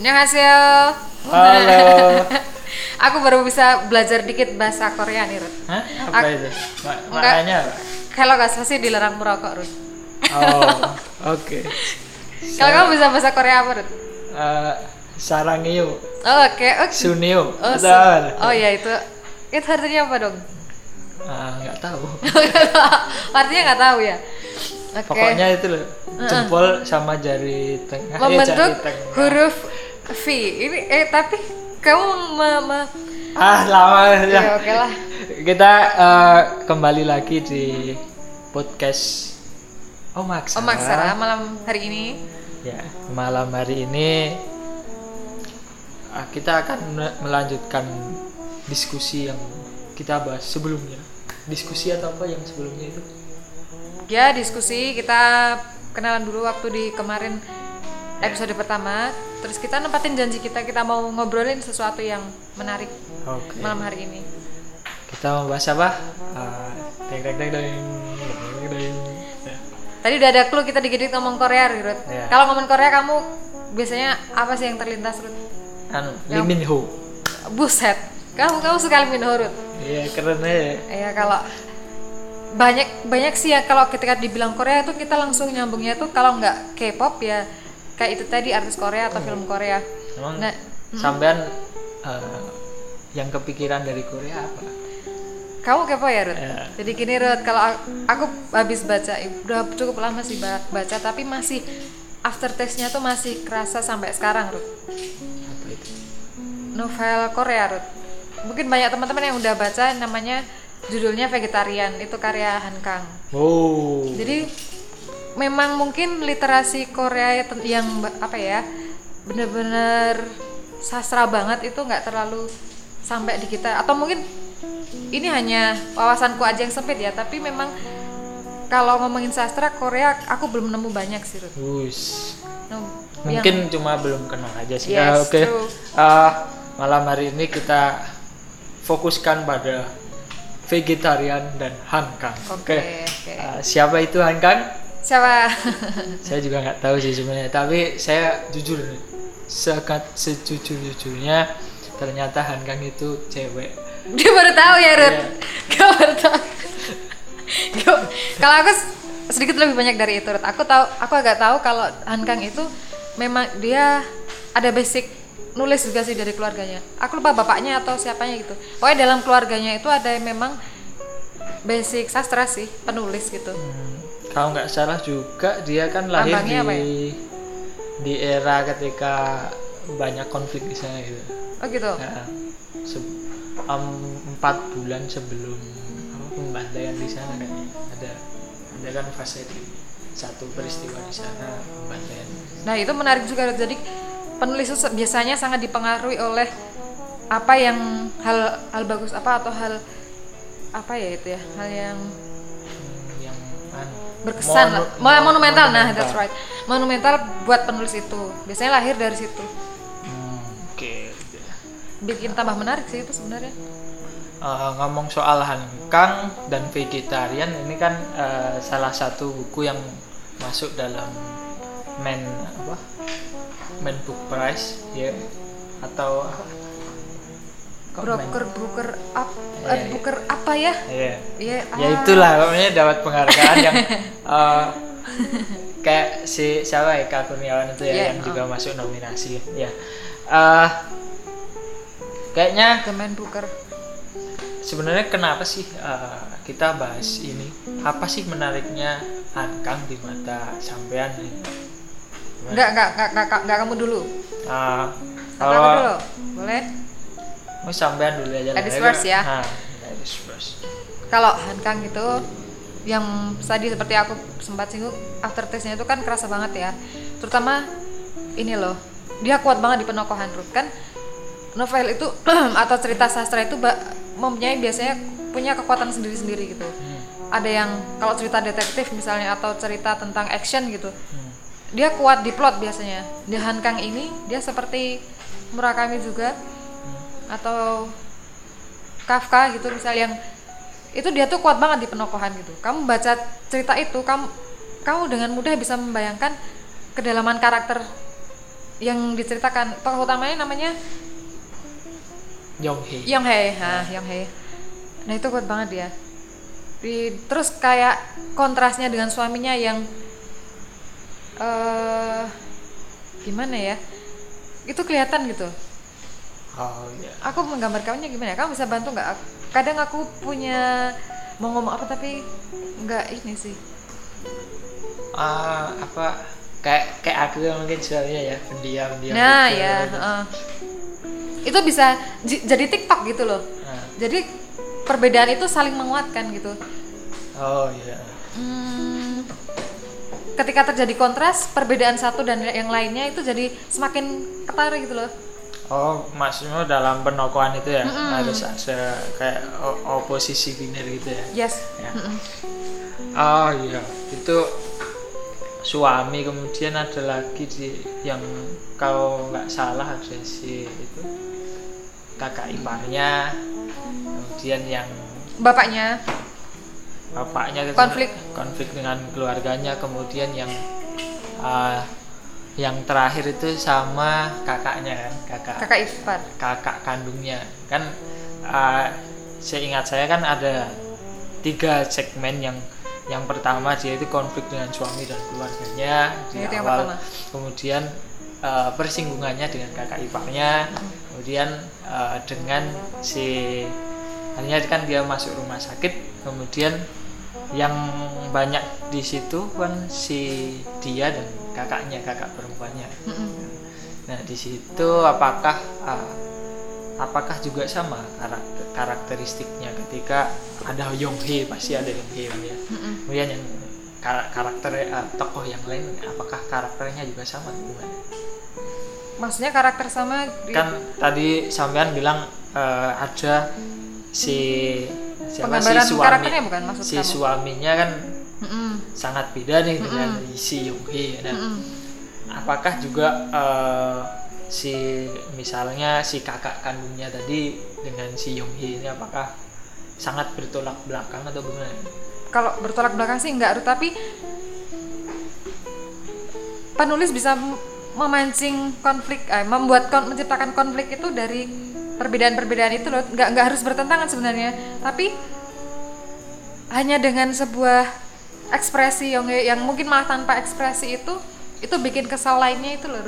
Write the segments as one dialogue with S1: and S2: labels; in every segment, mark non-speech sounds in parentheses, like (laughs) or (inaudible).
S1: Annyeonghaseyo.
S2: Halo. (laughs)
S1: Aku baru bisa belajar dikit bahasa Korea nih, Rut.
S2: Hah? Apa itu? Ma- maknanya apa?
S1: Kalau gak salah sih dilarang merokok, Rut.
S2: Oh, (laughs) oke.
S1: Kalau kamu bisa bahasa Korea apa, Rut?
S2: Eh, sarangyo,
S1: Oh, oke. Oke.
S2: sunio,
S1: Oh,
S2: atau
S1: su-
S2: apa?
S1: oh ya itu. Itu artinya apa dong?
S2: Ah, (laughs) nggak tahu.
S1: artinya nggak tahu ya. Oke.
S2: Pokoknya itu loh, jempol sama jari tengah. eh,
S1: Membentuk
S2: jari tengah.
S1: huruf V. Ini eh tapi kamu me- me-
S2: Ah, lama ya.
S1: ya oke lah.
S2: Kita eh, kembali lagi di podcast Oh Maksara.
S1: Aksara malam hari ini
S2: Ya, malam hari ini ah, kita akan me- melanjutkan diskusi yang kita bahas sebelumnya. Diskusi atau apa yang sebelumnya itu?
S1: ya diskusi kita kenalan dulu waktu di kemarin episode pertama. Terus kita nempatin janji kita kita mau ngobrolin sesuatu yang menarik
S2: Oke.
S1: malam hari ini.
S2: Kita mau bahas apa? Ah, deng deng deng deng.
S1: Tadi udah ada clue kita dikit-dikit ngomong Korea, Rut.
S2: Iya.
S1: Kalau ngomong Korea kamu biasanya apa sih yang terlintas, Rut?
S2: Anu, Lee Min Ho.
S1: Buset. Kamu kamu suka Lee Min Ho, Rut?
S2: Iya, keren aja.
S1: Ya kalau banyak banyak sih ya kalau ketika dibilang Korea itu kita langsung nyambungnya tuh kalau nggak K-pop ya kayak itu tadi artis Korea atau film Korea.
S2: Emang
S1: Nah,
S2: sampean eh, yang kepikiran dari Korea apa?
S1: kamu kepo ya Ruth?
S2: Ya.
S1: Jadi gini Ruth, kalau aku, aku habis baca, udah cukup lama sih ba- baca, tapi masih aftertaste-nya tuh masih kerasa sampai sekarang Ruth.
S2: Apa itu?
S1: Novel Korea Ruth. Mungkin banyak teman-teman yang udah baca namanya judulnya Vegetarian, itu karya Han Kang.
S2: Oh.
S1: Jadi memang mungkin literasi Korea yang- yang apa ya bener-bener sastra banget itu nggak terlalu sampai di kita atau mungkin ini hanya wawasanku aja yang sempit ya tapi memang kalau ngomongin sastra Korea aku belum nemu banyak sih Ruth.
S2: Wus.
S1: Nemu-
S2: Mungkin cuma belum kenal aja sih.
S1: Yes,
S2: Ah, Oke.
S1: true.
S2: Ah, malam hari ini kita fokuskan pada vegetarian dan hankang.
S1: Oke, oke.
S2: Ah, siapa itu hankang?
S1: Siapa (laughs)
S2: saya juga nggak tahu sih sebenarnya. Tapi saya jujur, sekat sejujur-jujurnya ternyata hankang itu cewek.
S1: dia baru tahu ya Ruth
S2: Iya.
S1: Dia baru tahu kalau aku sedikit lebih banyak dari itu Ruth. aku tahu aku agak tahu kalau Han Kang itu memang dia ada basic nulis juga sih dari keluarganya aku lupa bapaknya atau siapanya gitu pokoknya dalam keluarganya itu ada yang memang basic sastra sih penulis gitu
S2: Hmm, kalau nggak salah juga dia kan lahir
S1: Lambangnya
S2: di
S1: ya?
S2: di era ketika banyak konflik di sana gitu.
S1: oh gitu
S2: Nah, se- em, empat bulan sebelum apa, pembantaian di sana kayaknya ada ada kan fase di satu peristiwa di sana pembantaian.
S1: Nah itu menarik juga jadi penulis biasanya sangat dipengaruhi oleh apa yang hal hal bagus apa atau hal apa ya itu ya hal yang berkesan lah
S2: monu-
S1: Mo- monumental nah that's right monumental buat penulis itu biasanya lahir dari situ
S2: Hmm, Oke.
S1: bikin tambah menarik sih itu sebenarnya
S2: Eh, ngomong soal hangkang dan vegetarian ini kan eh, salah satu buku yang masuk dalam men apa men book prize ya atau? Kok men?
S1: Broker broker up
S2: Iya, iya.
S1: broker apa ya?
S2: Iya.
S1: Iya,
S2: ya
S1: ah.
S2: itulah pokoknya dapat penghargaan yang (laughs) eh, kayak si siapa Eka Kurniawan itu ya
S1: Iya,
S2: yang
S1: oh.
S2: juga masuk nominasi ya. Eh, kayaknya
S1: Kemen Booker
S2: sebenarnya kenapa sih eh, kita bahas ini? Apa sih menariknya Hankang di mata sampean ini?
S1: Enggak enggak enggak enggak, enggak kamu dulu.
S2: Eh,
S1: aku
S2: kalau
S1: dulu. Boleh
S2: mau sampean dulu aja
S1: Ladies
S2: lah.
S1: first ya.
S2: Nah, ladies first
S1: kalau Hankang itu yang tadi seperti aku sempat singgung aftertaste-nya itu kan kerasa banget ya terutama ini loh dia kuat banget di penokohan Ruth kan novel itu (clears throat) atau cerita sastra itu mempunyai biasanya punya kekuatan sendiri-sendiri gitu
S2: Hmm,
S1: ada yang kalau cerita detektif misalnya atau cerita tentang action gitu
S2: hmm,
S1: dia kuat di plot biasanya di Hankang ini dia seperti Murakami juga. Atau Kafka gitu misal yang itu dia tuh kuat banget di penokohan gitu kamu baca cerita itu kamu kamu dengan mudah bisa membayangkan kedalaman karakter yang diceritakan tokoh utamanya namanya
S2: Yong Hee
S1: Yong Hee, ha, Yong Hee. Nah itu kuat banget dia. Di, terus kayak kontrasnya dengan suaminya yang eh gimana ya? Itu kelihatan gitu.
S2: Oh iya
S1: Aku menggambarkannya gimana? ya? Kamu bisa bantu nggak? Kadang aku punya mau ngomong apa tapi nggak ini sih.
S2: Ah, apa kayak kayak aku yang mungkin suaminya ya pendiam diam
S1: nah
S2: gitu.
S1: ya, heeh. itu bisa j- jadi TikTok gitu loh.
S2: Nah,
S1: Jadi perbedaan itu saling menguatkan gitu.
S2: oh iya
S1: Hmm, ketika terjadi kontras, perbedaan satu dan yang lainnya itu jadi semakin ketara gitu loh.
S2: Oh maksudnya dalam penokohan itu ya harus ada kayak oposisi biner gitu ya
S1: Yes.
S2: Ya.
S1: Mm-mm.
S2: Oh iya, itu suami kemudian ada lagi di yang kalau nggak salah ada si itu kakak iparnya, kemudian yang
S1: Bapaknya,
S2: bapaknya
S1: Konflik.
S2: konflik dengan keluarganya, kemudian yang ah, yang terakhir itu sama kakaknya kan, kakak.
S1: Kakak ipar.
S2: kakak kandungnya. Kan uh, seingat saya kan ada tiga segmen yang yang pertama dia itu konflik dengan suami dan keluarganya di
S1: itu
S2: awal. kemudian uh, persinggungannya dengan kakak iparnya kemudian uh, dengan si akhirnya kan dia masuk rumah sakit. Kemudian yang banyak di situ kan si dia dan kakaknya kakak perempuannya. Nah, di situ apakah uh, apakah juga sama karakter karakteristiknya ketika ada Yong Hee pasti ada Yong Hee kan ya.
S1: Mm-mm.
S2: Kemudian yang kar- karakter uh, tokoh yang lain apakah karakternya juga sama gimana?
S1: Maksudnya karakter sama di-
S2: Kan tadi sampean bilang uh, ada si siapa si suami
S1: karakternya bukan maksud
S2: si
S1: kamu.
S2: suaminya kan
S1: Mm-mm.
S2: sangat beda nih dengan si Yong Hee. Nah,
S1: Mm-mm.
S2: apakah juga eh, si misalnya si kakak kandungnya tadi dengan si Yong Hee ini apakah sangat bertolak belakang atau gimana?
S1: Kalau bertolak belakang sih enggak, tapi penulis bisa memancing konflik, eh, membuat kon- menciptakan konflik itu dari perbedaan-perbedaan itu loh, nggak nggak harus bertentangan sebenarnya, tapi hanya dengan sebuah ekspresi yang yang mungkin malah tanpa ekspresi itu itu bikin kesal lainnya itu loh.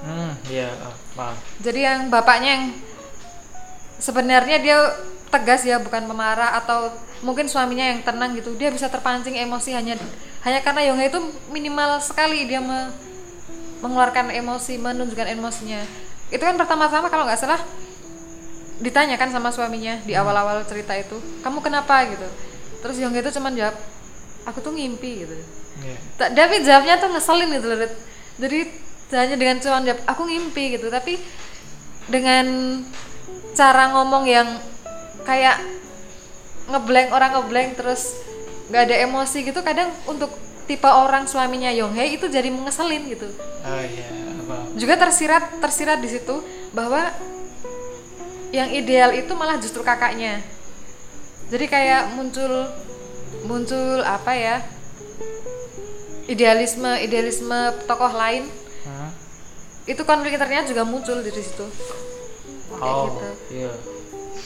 S2: Hmm, iya, oh, paham.
S1: Jadi yang bapaknya yang sebenarnya dia tegas ya bukan pemarah atau mungkin suaminya yang tenang gitu. Dia bisa terpancing emosi hanya hanya karena Yonghe itu minimal sekali dia me- mengeluarkan emosi menunjukkan emosinya. Itu kan pertama-tama kalau nggak salah ditanyakan sama suaminya di awal-awal cerita itu kamu kenapa? gitu. Terus Yonghe itu cuman jawab aku tuh ngimpi gitu. Ta- tapi jawabnya tuh ngeselin gitu loh jadi hanya dengan cuman jawab aku ngimpi gitu. Tapi dengan cara ngomong yang kayak ngeblank orang ngeblank terus nggak ada emosi gitu kadang untuk tipe orang suaminya Yonghae itu jadi mengeselin gitu.
S2: Oh iya, apa?
S1: juga tersirat tersirat di situ bahwa yang ideal itu malah justru kakaknya. Jadi kayak muncul muncul apa ya? Idealisme idealisme tokoh lain.
S2: Hmm?
S1: itu konflik ternyata juga muncul dari situ. Kayak
S2: Oh,
S1: gitu.
S2: iya.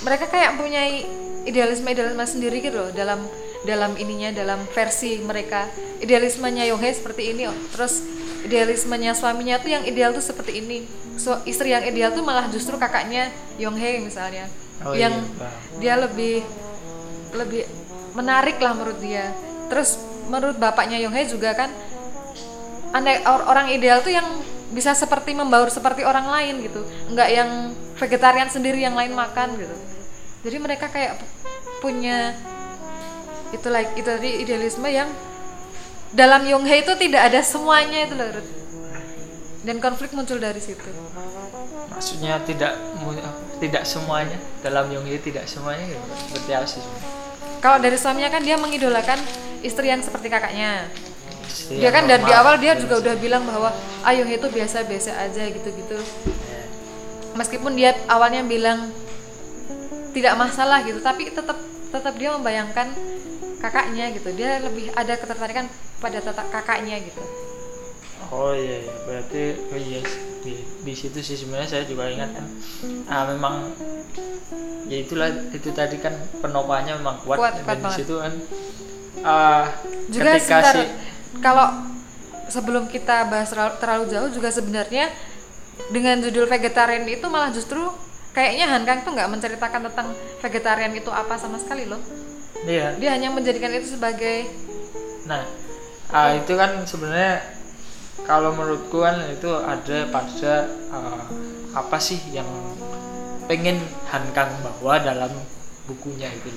S1: mereka kayak punya idealisme idealisme sendiri gitu loh dalam dalam ininya dalam versi mereka. Idealismenya Yonghae seperti ini oh. terus idealismenya suaminya tuh yang ideal tuh seperti ini. So, istri yang ideal tuh malah justru kakaknya Yonghae misalnya.
S2: Oh,
S1: yang
S2: iya,
S1: dia lebih lebih menarik lah menurut dia. Terus menurut bapaknya Yonghae juga kan andai or- orang ideal tuh yang bisa seperti membaur seperti orang lain gitu. Nggak yang vegetarian sendiri yang lain makan gitu. Jadi mereka kayak pu- punya itu like itu tadi idealisme yang dalam Yonghae itu tidak ada semuanya itu loh dan konflik muncul dari situ.
S2: Maksudnya tidak tidak semuanya? Dalam Yong Hee tidak semuanya gitu. Seperti apa sih?
S1: Kalau dari suaminya kan dia mengidolakan istri yang seperti kakaknya.
S2: Istri
S1: dia
S2: yang
S1: kan dari di awal dia juga udah bilang bahwa ayo itu biasa-biasa aja gitu-gitu.
S2: Ya.
S1: meskipun dia awalnya bilang tidak masalah gitu tapi tetap tetap dia membayangkan kakaknya gitu. Dia lebih ada ketertarikan pada kakaknya gitu
S2: oh iya, iya. berarti oh iya di, di situ sih sebenarnya saya juga ingat kan ah memang ya itulah itu tadi kan penopangnya memang kuat,
S1: Kuat,
S2: dan
S1: kuat
S2: di
S1: banget.
S2: situ kan ah
S1: juga
S2: ketika
S1: sebentar
S2: si
S1: kalau sebelum kita bahas terlalu, terlalu jauh juga sebenarnya dengan judul vegetarian itu malah justru kayaknya Han Kang tuh nggak menceritakan tentang vegetarian itu apa sama sekali loh
S2: iya
S1: dia hanya menjadikan itu sebagai
S2: Nah, ah, itu kan sebenarnya kalau menurutku kan itu ada pada ah, apa sih yang pengen Hankang bawa dalam bukunya itu.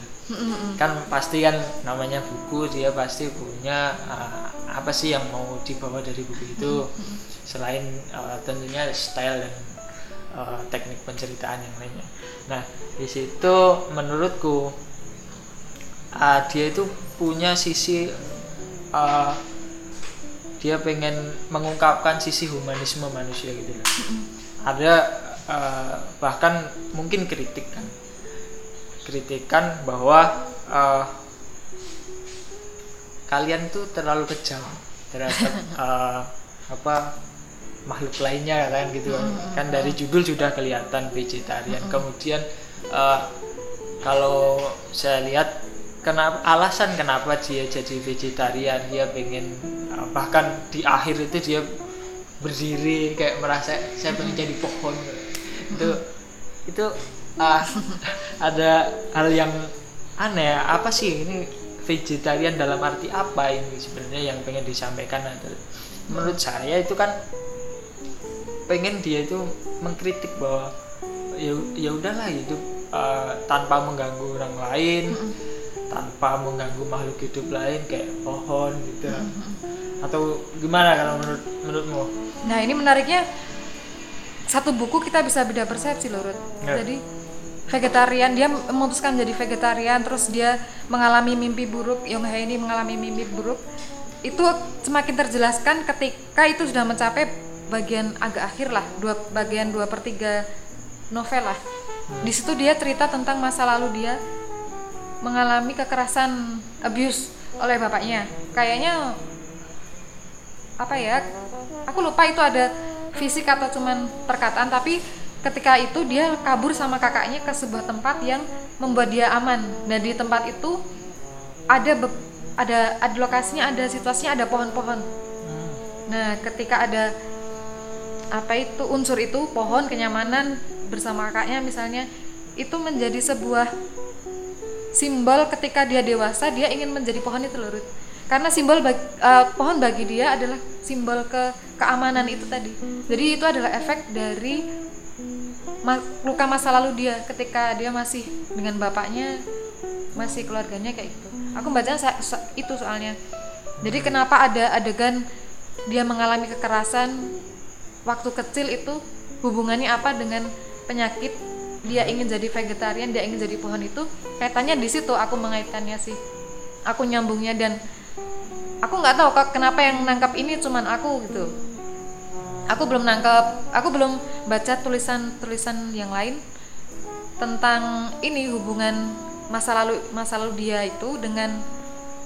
S2: Kan pasti kan namanya buku dia pasti punya ah, apa sih yang mau dibawa dari buku itu selain ah, tentunya style dan ah, teknik penceritaan yang lainnya. Nah, di situ menurutku ah, dia itu punya sisi uh, dia pengen mengungkapkan sisi humanisme manusia gitu loh. Ada uh, bahkan mungkin kritik kan, kritikan bahwa uh, kalian tuh terlalu kejam terhadap uh, (laughs) apa makhluk lainnya kan gitu kan. kan dari judul sudah kelihatan vegetarian. Kemudian uh, kalau saya lihat kenapa alasan kenapa dia jadi vegetarian? Dia pengen uh, bahkan di akhir itu dia berdiri kayak merasa saya pengen jadi pohon. Itu itu uh, (laughs) ada hal yang aneh. Apa sih ini vegetarian dalam arti apa ini sebenarnya yang pengen disampaikan? Ada- menurut saya itu kan pengen dia itu mengkritik bahwa ya ya udahlah hidup uh, tanpa mengganggu orang lain tanpa mengganggu makhluk hidup lain kayak pohon gitu atau gimana kalau menurut menurutmu
S1: nah ini menariknya satu buku kita bisa beda persepsi loh Ruth.
S2: Ya.
S1: jadi vegetarian dia memutuskan jadi vegetarian terus dia mengalami mimpi buruk Yong Hae ini mengalami mimpi buruk itu semakin terjelaskan ketika itu sudah mencapai bagian agak akhir lah dua bagian dua per tiga novel lah di situ dia cerita tentang masa lalu dia mengalami kekerasan abuse oleh bapaknya. Kayaknya apa ya aku lupa itu ada fisik atau cuman perkataan tapi ketika itu dia kabur sama kakaknya ke sebuah tempat yang membuat dia aman. Nah di tempat itu ada ada ada lokasinya ada situasinya ada pohon-pohon. Nah ketika ada apa itu unsur itu pohon kenyamanan bersama kakaknya misalnya itu menjadi sebuah simbol ketika dia dewasa dia ingin menjadi pohon itu loh Ruth. karena simbol bagi, eh, pohon bagi dia adalah simbol ke keamanan itu tadi. Jadi itu adalah efek dari ma- luka masa lalu dia ketika dia masih dengan bapaknya masih keluarganya kayak gitu. Aku baca itu soalnya. Jadi kenapa ada adegan dia mengalami kekerasan waktu kecil itu? Hubungannya apa dengan penyakit dia ingin jadi vegetarian dia ingin jadi pohon itu kaitannya di situ aku mengaitkannya sih. Aku nyambungnya dan aku nggak tahu kok kenapa yang nangkap ini cuman aku gitu. Aku belum nangkap aku belum baca tulisan tulisan yang lain tentang ini hubungan masa lalu masa lalu dia itu dengan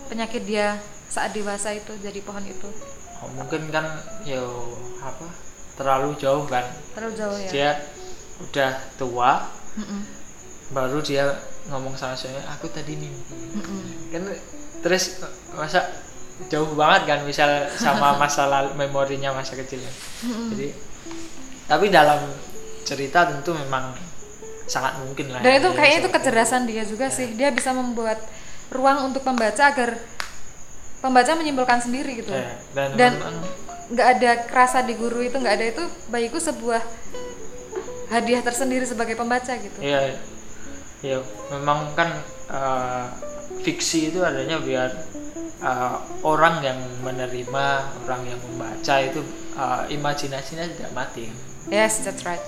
S1: penyakit dia saat dewasa itu jadi pohon itu.
S2: Oh, mungkin kan ya apa terlalu jauh kan?
S1: Terlalu jauh ya.
S2: Dia udah tua
S1: Mm-mm.
S2: baru dia ngomong sama saya aku tadi mimpi.
S1: Mm-mm.
S2: kan terus masa jauh banget kan misal sama (laughs) masa lalu memorinya masa kecilnya jadi tapi dalam cerita tentu memang sangat mungkin lah
S1: dan itu
S2: dia
S1: kayaknya itu kecerdasan dia juga sih. Dia bisa membuat ruang untuk pembaca agar pembaca menyimpulkan sendiri gitu.
S2: Ya, dan,
S1: nggak ada kerasa di guru itu nggak ada itu bagiku sebuah hadiah tersendiri sebagai pembaca gitu
S2: Iya, iya. Memang kan eh, fiksi itu adanya biar eh, orang yang menerima, orang yang membaca itu eh, imajinasinya tidak mati.
S1: yes that's right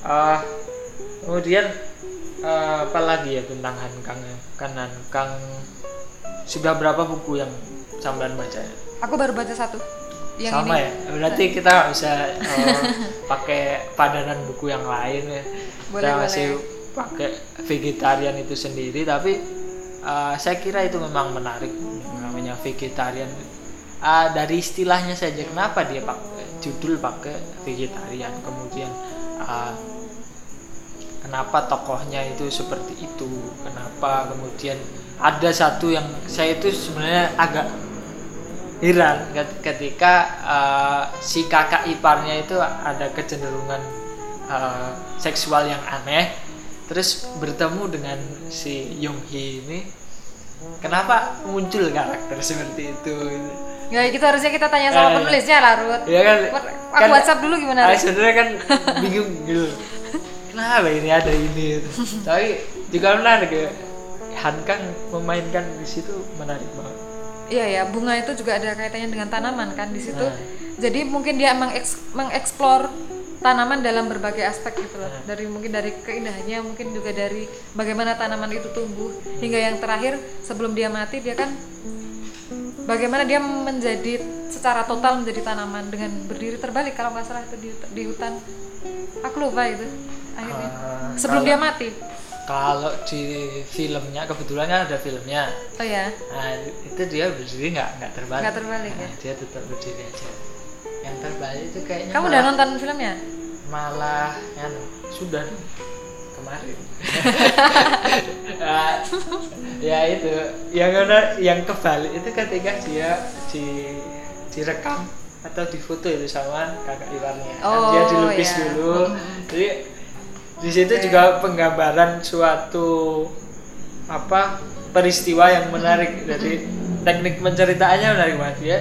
S2: Eh, kemudian eh, apa lagi ya tentang Hankang? Kan Hankang sudah berapa buku yang sampean baca
S1: aku baru baca satu yang
S2: Sama
S1: ini.
S2: ya. Berarti kita nggak bisa eh, (laughs) pakai padanan buku yang lain ya.
S1: Boleh,
S2: kita masih pakai vegetarian itu sendiri tapi eh, saya kira itu memang menarik yang namanya vegetarian. Uh, dari istilahnya saja kenapa dia pakai judul pakai vegetarian? Kemudian uh, kenapa tokohnya itu seperti itu? Kenapa kemudian ada satu yang saya itu sebenarnya agak heran ketika uh, si kakak iparnya itu ada kecenderungan uh, seksual yang aneh terus bertemu dengan si Yong Hee ini kenapa muncul karakter seperti itu
S1: Ya itu harusnya kita tanya sama eh, penulisnya lah Ruth.
S2: Ya kan.
S1: Aku kan, WhatsApp dulu gimana?
S2: Ah, sebenarnya kan bingung gitu. Kenapa ini ada ini? Tapi juga menarik ya. Han Kang memainkan di situ menarik banget.
S1: Iya ya, bunga itu juga ada kaitannya dengan tanaman kan di situ. Nah. Jadi mungkin dia mengeksplor tanaman dalam berbagai aspek gitu loh. Dari mungkin dari keindahannya mungkin juga dari bagaimana tanaman itu tumbuh. Hingga yang terakhir sebelum dia mati dia kan bagaimana dia menjadi secara total menjadi tanaman dengan berdiri terbalik. Kalau nggak salah itu di, di hutan. Aku lupa itu. Akhirnya. Uh, sebelum dia mati
S2: kalau di filmnya kebetulan kan ada filmnya.
S1: Oh ya
S2: nah, itu dia berdiri nggak nggak terbalik.
S1: Nggak terbalik nah, ya?
S2: dia tetap berdiri aja. Yang terbalik itu kayaknya
S1: kamu udah nonton filmnya?
S2: Malah kan sudah kemarin. Uh, (laughs) ya itu. Yang yang kebalik itu ketika dia di direkam atau difoto itu sama kakak iparnya
S1: oh, kan
S2: dia dilukis yeah. dulu. Jadi di situ okay. juga penggambaran suatu apa peristiwa yang menarik. Dari teknik menceritaannya menarik banget. Ya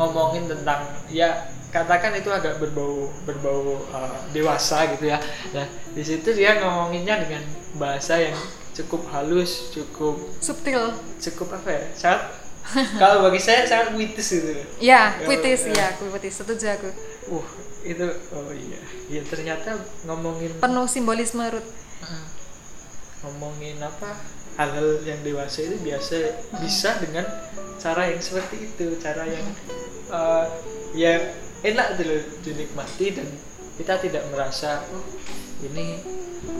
S2: ngomongin tentang ya katakan itu agak berbau berbau uh, dewasa gitu ya. Nah di situ dia ngomonginnya dengan bahasa yang cukup halus cukup
S1: subtil.
S2: cukup apa ya? Sangat kalau bagi saya sangat puitis gitu.
S1: Ya puitis ya aku puitis. Setuju aku.
S2: Uh itu oh iya. Ya ternyata ngomongin
S1: penuh simbolisme Ruth uh,
S2: ngomongin apa? Hal-hal yang dewasa itu biasa bisa dengan cara yang seperti itu. Cara yang uh, ya enak dulu dinikmati dan kita tidak merasa oh ini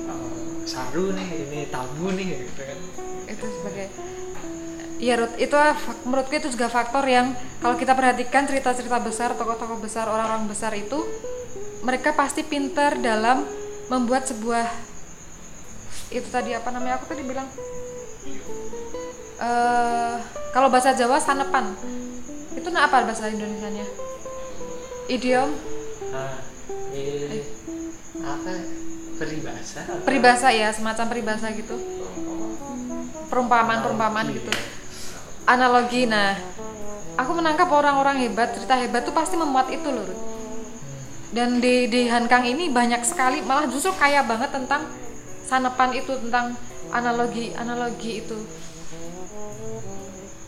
S2: uh, saru nih ini tabu nih gitu kan.
S1: Itu sebagai Iya Ruth, itu menurutku itu juga faktor yang kalau kita perhatikan cerita-cerita besar, tokoh-tokoh besar, orang-orang besar itu mereka pasti pintar dalam membuat sebuah itu tadi apa namanya? Aku tadi bilang uh, kalau bahasa Jawa sanepan. Itu apa bahasa Indonesia nya idiom?
S2: Ah, eh, apa? Peribahasa?
S1: Peribahasa ya semacam peribahasa gitu. Perumpamaan perumpamaan gitu analogi nah. Aku menangkap orang-orang hebat cerita hebat tuh pasti memuat itu loh dan di di Hankang ini banyak sekali malah justru kaya banget tentang sanepan itu tentang analogi analogi itu.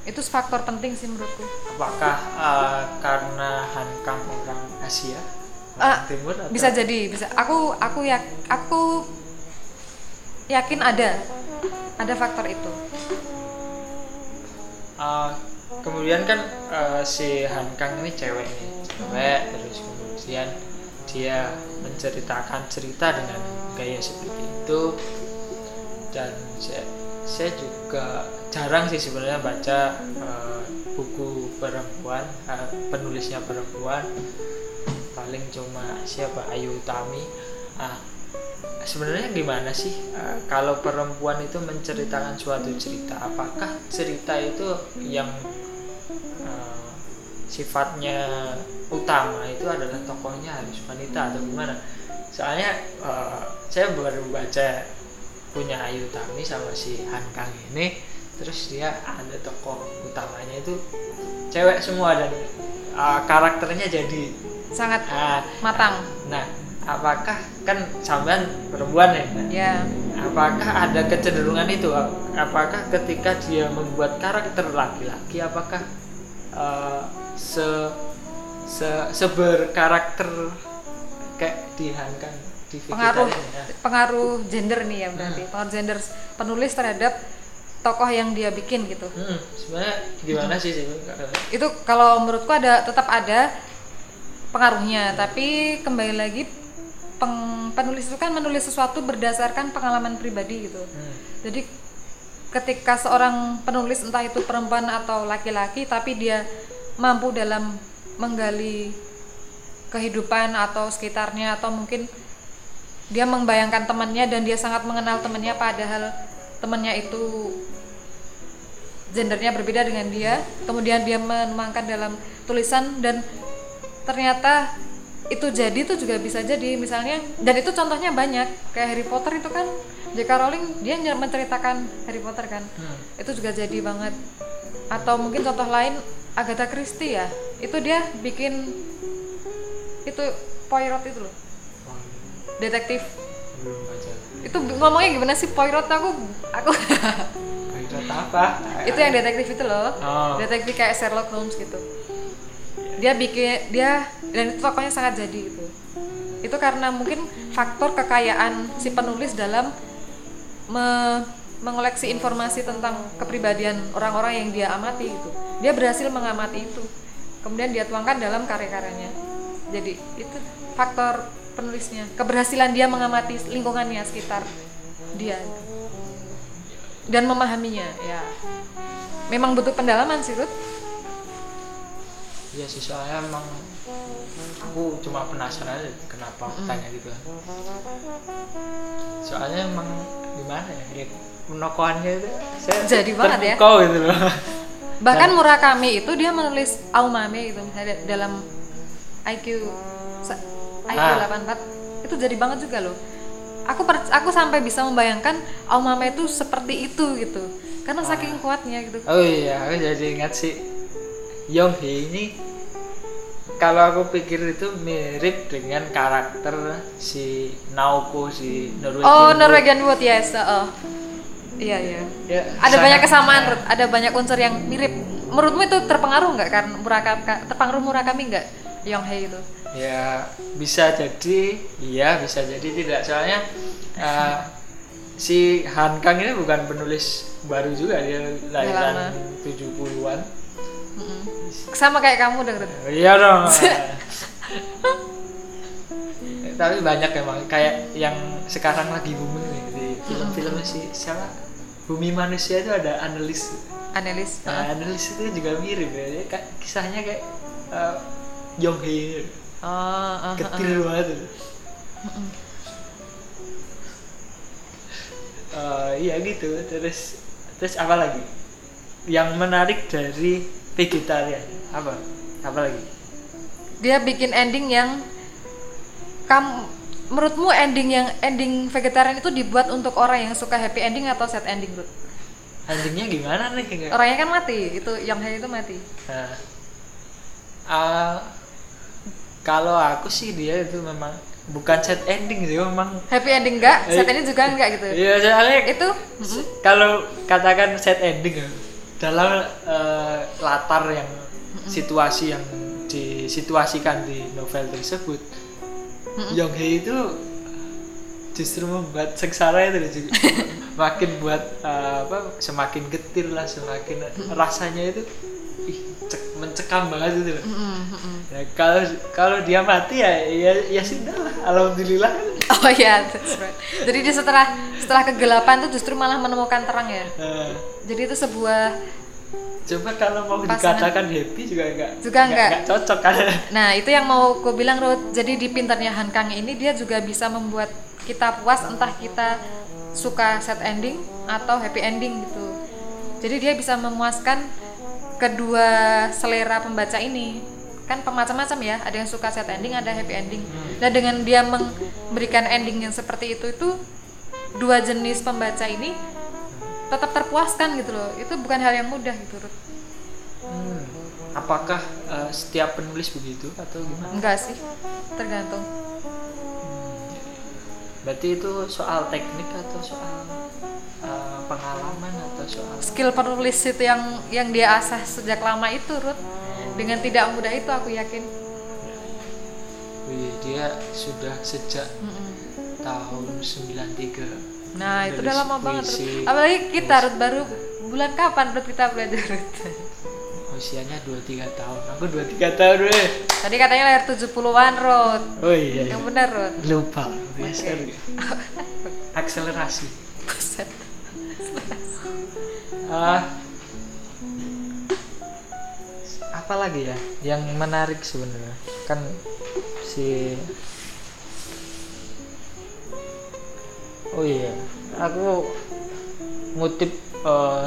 S1: Itu faktor penting sih menurutku.
S2: Apakah uh, karena Hankang orang Asia?
S1: Orang uh, Timur atau? bisa jadi bisa. Aku aku ya aku yakin ada. Ada faktor itu
S2: uh, kemudian kan uh, si Hankang ini cewek nih cewek terus kemudian dia menceritakan cerita dengan gaya seperti itu. Dan saya, saya juga jarang sih sebenarnya baca uh, buku perempuan uh, penulisnya perempuan. Paling cuma siapa? Ayu Utami. Uh, sebenarnya gimana sih uh, kalau perempuan itu menceritakan suatu cerita apakah cerita itu yang uh, sifatnya utama itu adalah tokohnya harus wanita atau gimana? Soalnya uh, saya baru baca punya Ayu Utami sama si Han Kang ini terus dia ada tokoh utamanya itu cewek semua dan uh, karakternya jadi
S1: sangat uh, matang.
S2: nah apakah kan sampean perempuan ya
S1: yeah.
S2: apakah ada kecenderungan itu apakah ketika dia membuat karakter laki-laki apakah uh, se se seberkarakter kayak dihankan di
S1: pengaruh ya. pengaruh gender nih ya berarti hmm. pengaruh gender penulis terhadap tokoh yang dia bikin gitu.
S2: Hmm, sebenarnya gimana hmm. sih sih?
S1: Itu kalau menurutku ada tetap ada pengaruhnya, tapi kembali lagi peng, penulis itu kan menulis sesuatu berdasarkan pengalaman pribadi gitu. Hmm. Jadi ketika seorang penulis entah itu perempuan atau laki-laki tapi dia mampu dalam menggali kehidupan atau sekitarnya atau mungkin dia membayangkan temannya dan dia sangat mengenal temannya padahal temannya itu gendernya berbeda dengan dia kemudian dia menuangkan dalam tulisan dan ternyata itu jadi itu juga bisa jadi. Misalnya dan itu contohnya banyak. Kayak Harry Potter itu kan J.K. Rowling dia menceritakan Harry Potter kan.
S2: Hmm.
S1: itu juga jadi banget. Atau mungkin contoh lain Agatha Christie ya. Itu dia bikin itu Poirot itu loh.
S2: Oh,
S1: detektif.
S2: Belum baca.
S1: Itu ngomongnya gimana sih Poirot? Aku aku (laughs)
S2: Baiklah apa?
S1: Itu yang detektif itu loh.
S2: Oh.
S1: detektif kayak Sherlock Holmes gitu dia bikin dia dan itu tokohnya sangat jadi itu. Itu karena mungkin faktor kekayaan si penulis dalam me- mengoleksi informasi tentang kepribadian orang-orang yang dia amati itu. Dia berhasil mengamati itu. Kemudian dia tuangkan dalam karya-karyanya. Jadi itu faktor penulisnya. Keberhasilan dia mengamati lingkungannya sekitar dia. Dan memahaminya ya. Memang butuh pendalaman sih Ruth
S2: Iya sih soalnya emang aku cuma penasaran aja kenapa aku tanya gitu. Soalnya emang gimana ya, ya penokohannya itu saya
S1: Jadi banget ya.
S2: gitu loh. (laughs)
S1: bahkan Murakami itu dia menulis Aumame gitu misalnya dalam IQ IQ
S2: Ah.
S1: 84 itu jadi banget juga loh aku per- aku sampai bisa membayangkan Aumame itu seperti itu gitu karena saking kuatnya gitu
S2: Oh iya, aku jadi ingat sih Yong Hee ini kalau aku pikir itu mirip dengan karakter si Naoko si Norwegian
S1: oh
S2: Wood.
S1: Norwegian Wood yes oh. iya iya
S2: Ya,
S1: ada
S2: sangat-
S1: banyak kesamaan Ruth. ada banyak unsur yang mirip menurutmu itu terpengaruh nggak kan Murakami terpengaruh Murakami nggak Yonghei itu
S2: Ya bisa jadi, iya bisa jadi tidak. Soalnya eh, si Han Kang ini bukan penulis baru juga dia lahiran 70-an.
S1: Sama kayak kamu dong.
S2: Iya dong. (laughs) Tapi banyak emang kayak yang sekarang lagi booming nih di film-film si siapa? Bumi Manusia itu ada analis.
S1: analis
S2: Nah, analis itu juga mirip ya. Kisahnya kayak uh, Yong Hee
S1: oh, oh, oh,
S2: ketir banget itu. Eh, iya gitu terus terus apa lagi yang menarik dari vegetarian. Apa? Apa lagi?
S1: Dia bikin ending yang kamu menurutmu ending yang ending vegetarian itu dibuat untuk orang yang suka happy ending atau sad ending Ruth?
S2: endingnya gimana nih?
S1: Orangnya kan mati. Itu yang itu mati.
S2: Nah, ah, kalau aku sih dia itu memang bukan set ending sih memang
S1: happy ending enggak sad ending juga enggak gitu?
S2: Iya soalnya
S1: itu
S2: kalau katakan set ending ya, dalam eh, latar yang situasi yang disituasikan di novel tersebut, Yong Hee itu justru membuat sengsara itu (laughs) makin buat eh, apa semakin getir lah semakin rasanya itu ih, cek- mencekam banget itu loh.
S1: Mm-mm, mm-mm.
S2: Ya, kalau kalau dia mati ya ya ya sudah lah alhamdulillah
S1: oh ya that's right. jadi dia setelah setelah kegelapan tuh justru malah menemukan terang ya
S2: Eh,
S1: jadi itu sebuah
S2: coba kalau mau
S1: Pasangan.
S2: dikatakan happy juga enggak
S1: Juga enggak.
S2: cocok kan (laughs)
S1: Nah, itu yang mau gue bilang, Ruth. Jadi di pintarnya Han Kang ini dia juga bisa membuat kita puas entah kita suka sad ending atau happy ending gitu. Jadi dia bisa memuaskan kedua selera pembaca ini. Kan macam-macam ya, ada yang suka sad ending, ada happy ending. Nah, dengan dia memberikan ending yang seperti itu itu dua jenis pembaca ini tetap terpuaskan gitu loh. Itu bukan hal yang mudah gitu.
S2: Hmm, apakah eh, setiap penulis begitu atau gimana
S1: Enggak sih, tergantung.
S2: berarti itu soal teknik atau soal eh, pengalaman atau soal
S1: skill penulis itu yang yang dia asah sejak lama itu Ruth dengan tidak mudah itu aku yakin.
S2: Wih, dia sudah sejak
S1: Mm-mm.
S2: tahun 93
S1: nah itu udah lama banget. Ruth apalagi kita Ruth baru bulan kapan Ruth kita belajar Ruth
S2: usianya 23 tahun. Aku 23 tahun weh.
S1: Tadi katanya lahir 70-an Ruth
S2: oh iya, iya.
S1: yang benar Ruth
S2: lupa. Biasa (laughs) akselerasi Ah. Apa lagi ya yang menarik sebenarnya? Kan si oh iya aku ngutip eh,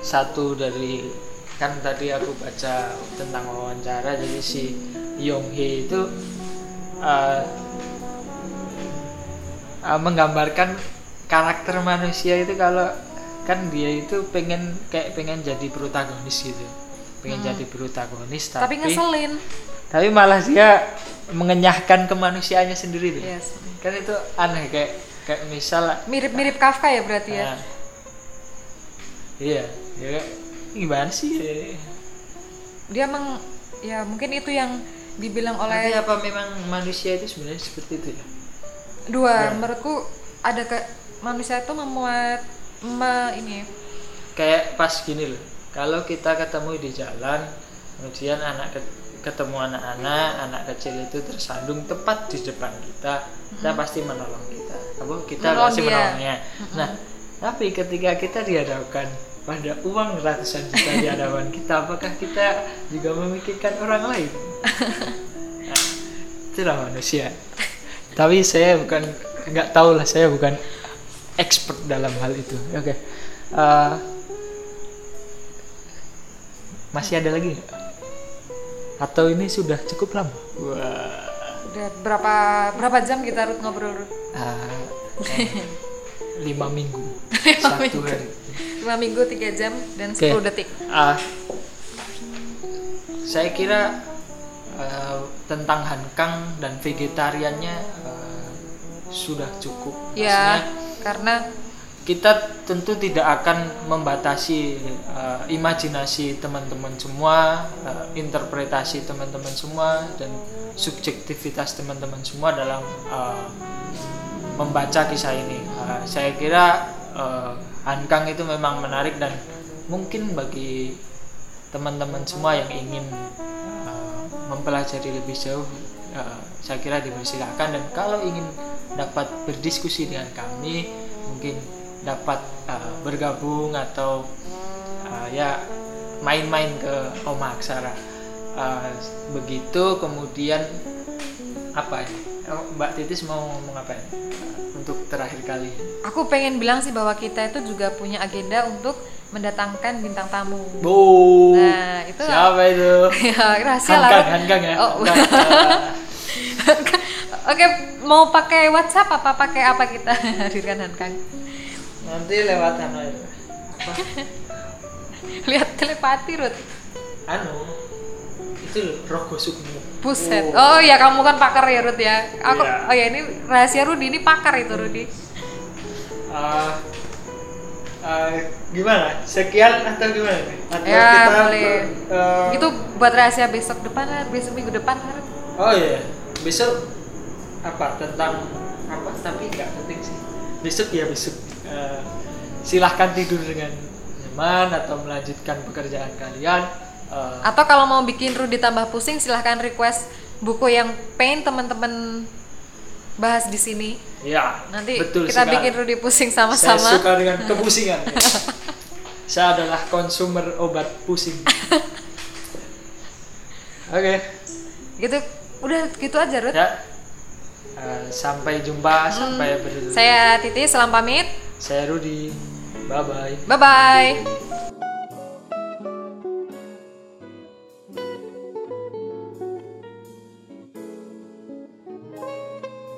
S2: satu dari kan tadi aku baca tentang wawancara jadi si Yong Hee itu eh, eh, menggambarkan karakter manusia itu kalau kan dia itu pengen kayak pengen jadi protagonis gitu pengen jadi protagonis
S1: Hmm. tapi
S2: tapi
S1: ngeselin
S2: tapi malah dia mengenyahkan kemanusiaannya sendiri tuh.
S1: yes
S2: kan itu aneh kayak kayak misal
S1: mirip-mirip Kafka ya berarti ya
S2: nah, iya ya gimana sih ya?
S1: dia emang ya mungkin itu yang dibilang
S2: Tapi
S1: oleh
S2: apa memang manusia itu sebenarnya seperti itu ya
S1: dua
S2: Ya.
S1: menurutku ada ke manusia itu memuat me, ini.
S2: Kayak pas gini loh kalau kita ketemu di jalan kemudian anak ke- ketemu anak-anak anak kecil itu tersandung tepat di depan kita kita pasti menolong kita. Apa? Kita
S1: Menolong
S2: pasti
S1: dia.
S2: menolongnya. Nah tapi ketika kita dihadapkan pada uang ratusan juta di hadapan kita apakah kita juga memikirkan orang lain? (laughs) Nah, itulah manusia. Tapi saya bukan nggak tahu lah saya bukan expert dalam hal itu. Oke. Eh, masih ada lagi atau ini sudah cukup lama? Wah.
S1: Udah berapa berapa jam kita Ruth ngobrol?
S2: Eh, lima minggu. Satu
S1: minggu.
S2: hari.
S1: Lima minggu tiga jam dan
S2: Oke.
S1: 10 detik.
S2: Ah, saya kira eh, tentang hankang dan vegetariannya eh, sudah cukup.
S1: Ya.
S2: Maksudnya,
S1: karena
S2: kita tentu tidak akan membatasi uh, imajinasi teman-teman semua, uh, interpretasi teman-teman semua, dan subjektivitas teman-teman semua dalam uh, membaca kisah ini. Uh, saya kira uh, Hankang itu memang menarik dan mungkin bagi teman-teman semua yang ingin uh, mempelajari lebih jauh, uh, saya kira dipersilakan. Dan kalau ingin dapat berdiskusi dengan kami, mungkin dapat uh, bergabung atau uh, ya main-main ke Oma Aksara. Uh, begitu kemudian apa? Oh, Mbak Titis mau ngomong apa? Uh, untuk terakhir kali.
S1: aku pengen bilang sih bahwa kita itu juga punya agenda untuk mendatangkan bintang tamu
S2: Bu.
S1: Nah, itu-
S2: siapa itu? (laughs)
S1: ya rahasia lah
S2: Hankang. Hankang ya.
S1: oh, (laughs) mau pakai WhatsApp apa pakai apa kita (laughs) hadirkan Hankang
S2: Nanti lewat anu ya. Apa? (laughs)
S1: lihat telepati Ruth
S2: Anu. Itu loh, Rogo Sukmo.
S1: Buset. Oh ya kamu kan pakar ya Ruth ya. Aku
S2: Iya.
S1: oh ya ini rahasia Rudi ini pakar itu Rudi.
S2: Eh, eh, gimana? Sekian atau gimana? Atau
S1: Ya,
S2: kita
S1: boleh.
S2: eh,
S1: Itu buat rahasia besok depan lah, besok minggu depan. Ruth.
S2: Oh iya, besok apa tentang apa? Tapi nggak penting sih. Besok ya besok. Eh, silahkan tidur dengan nyaman atau melanjutkan pekerjaan kalian. Eh,
S1: Atau kalau mau bikin Rudi tambah pusing silahkan request buku yang pengen teman-teman bahas di sini.
S2: ya,
S1: Nanti
S2: betul
S1: kita
S2: sekali.
S1: bikin Rudi pusing
S2: Saya
S1: sama-sama.
S2: suka dengan (laughs) kepusingan. ya. Saya adalah konsumer obat pusing. (laughs) Oke,
S1: Gitu. Udah gitu aja Ruth.
S2: ya. Eh, sampai jumpa, sampai ber.
S1: Saya Titi, salam pamit.
S2: Saya Rudi. Bye bye.
S1: Bye bye.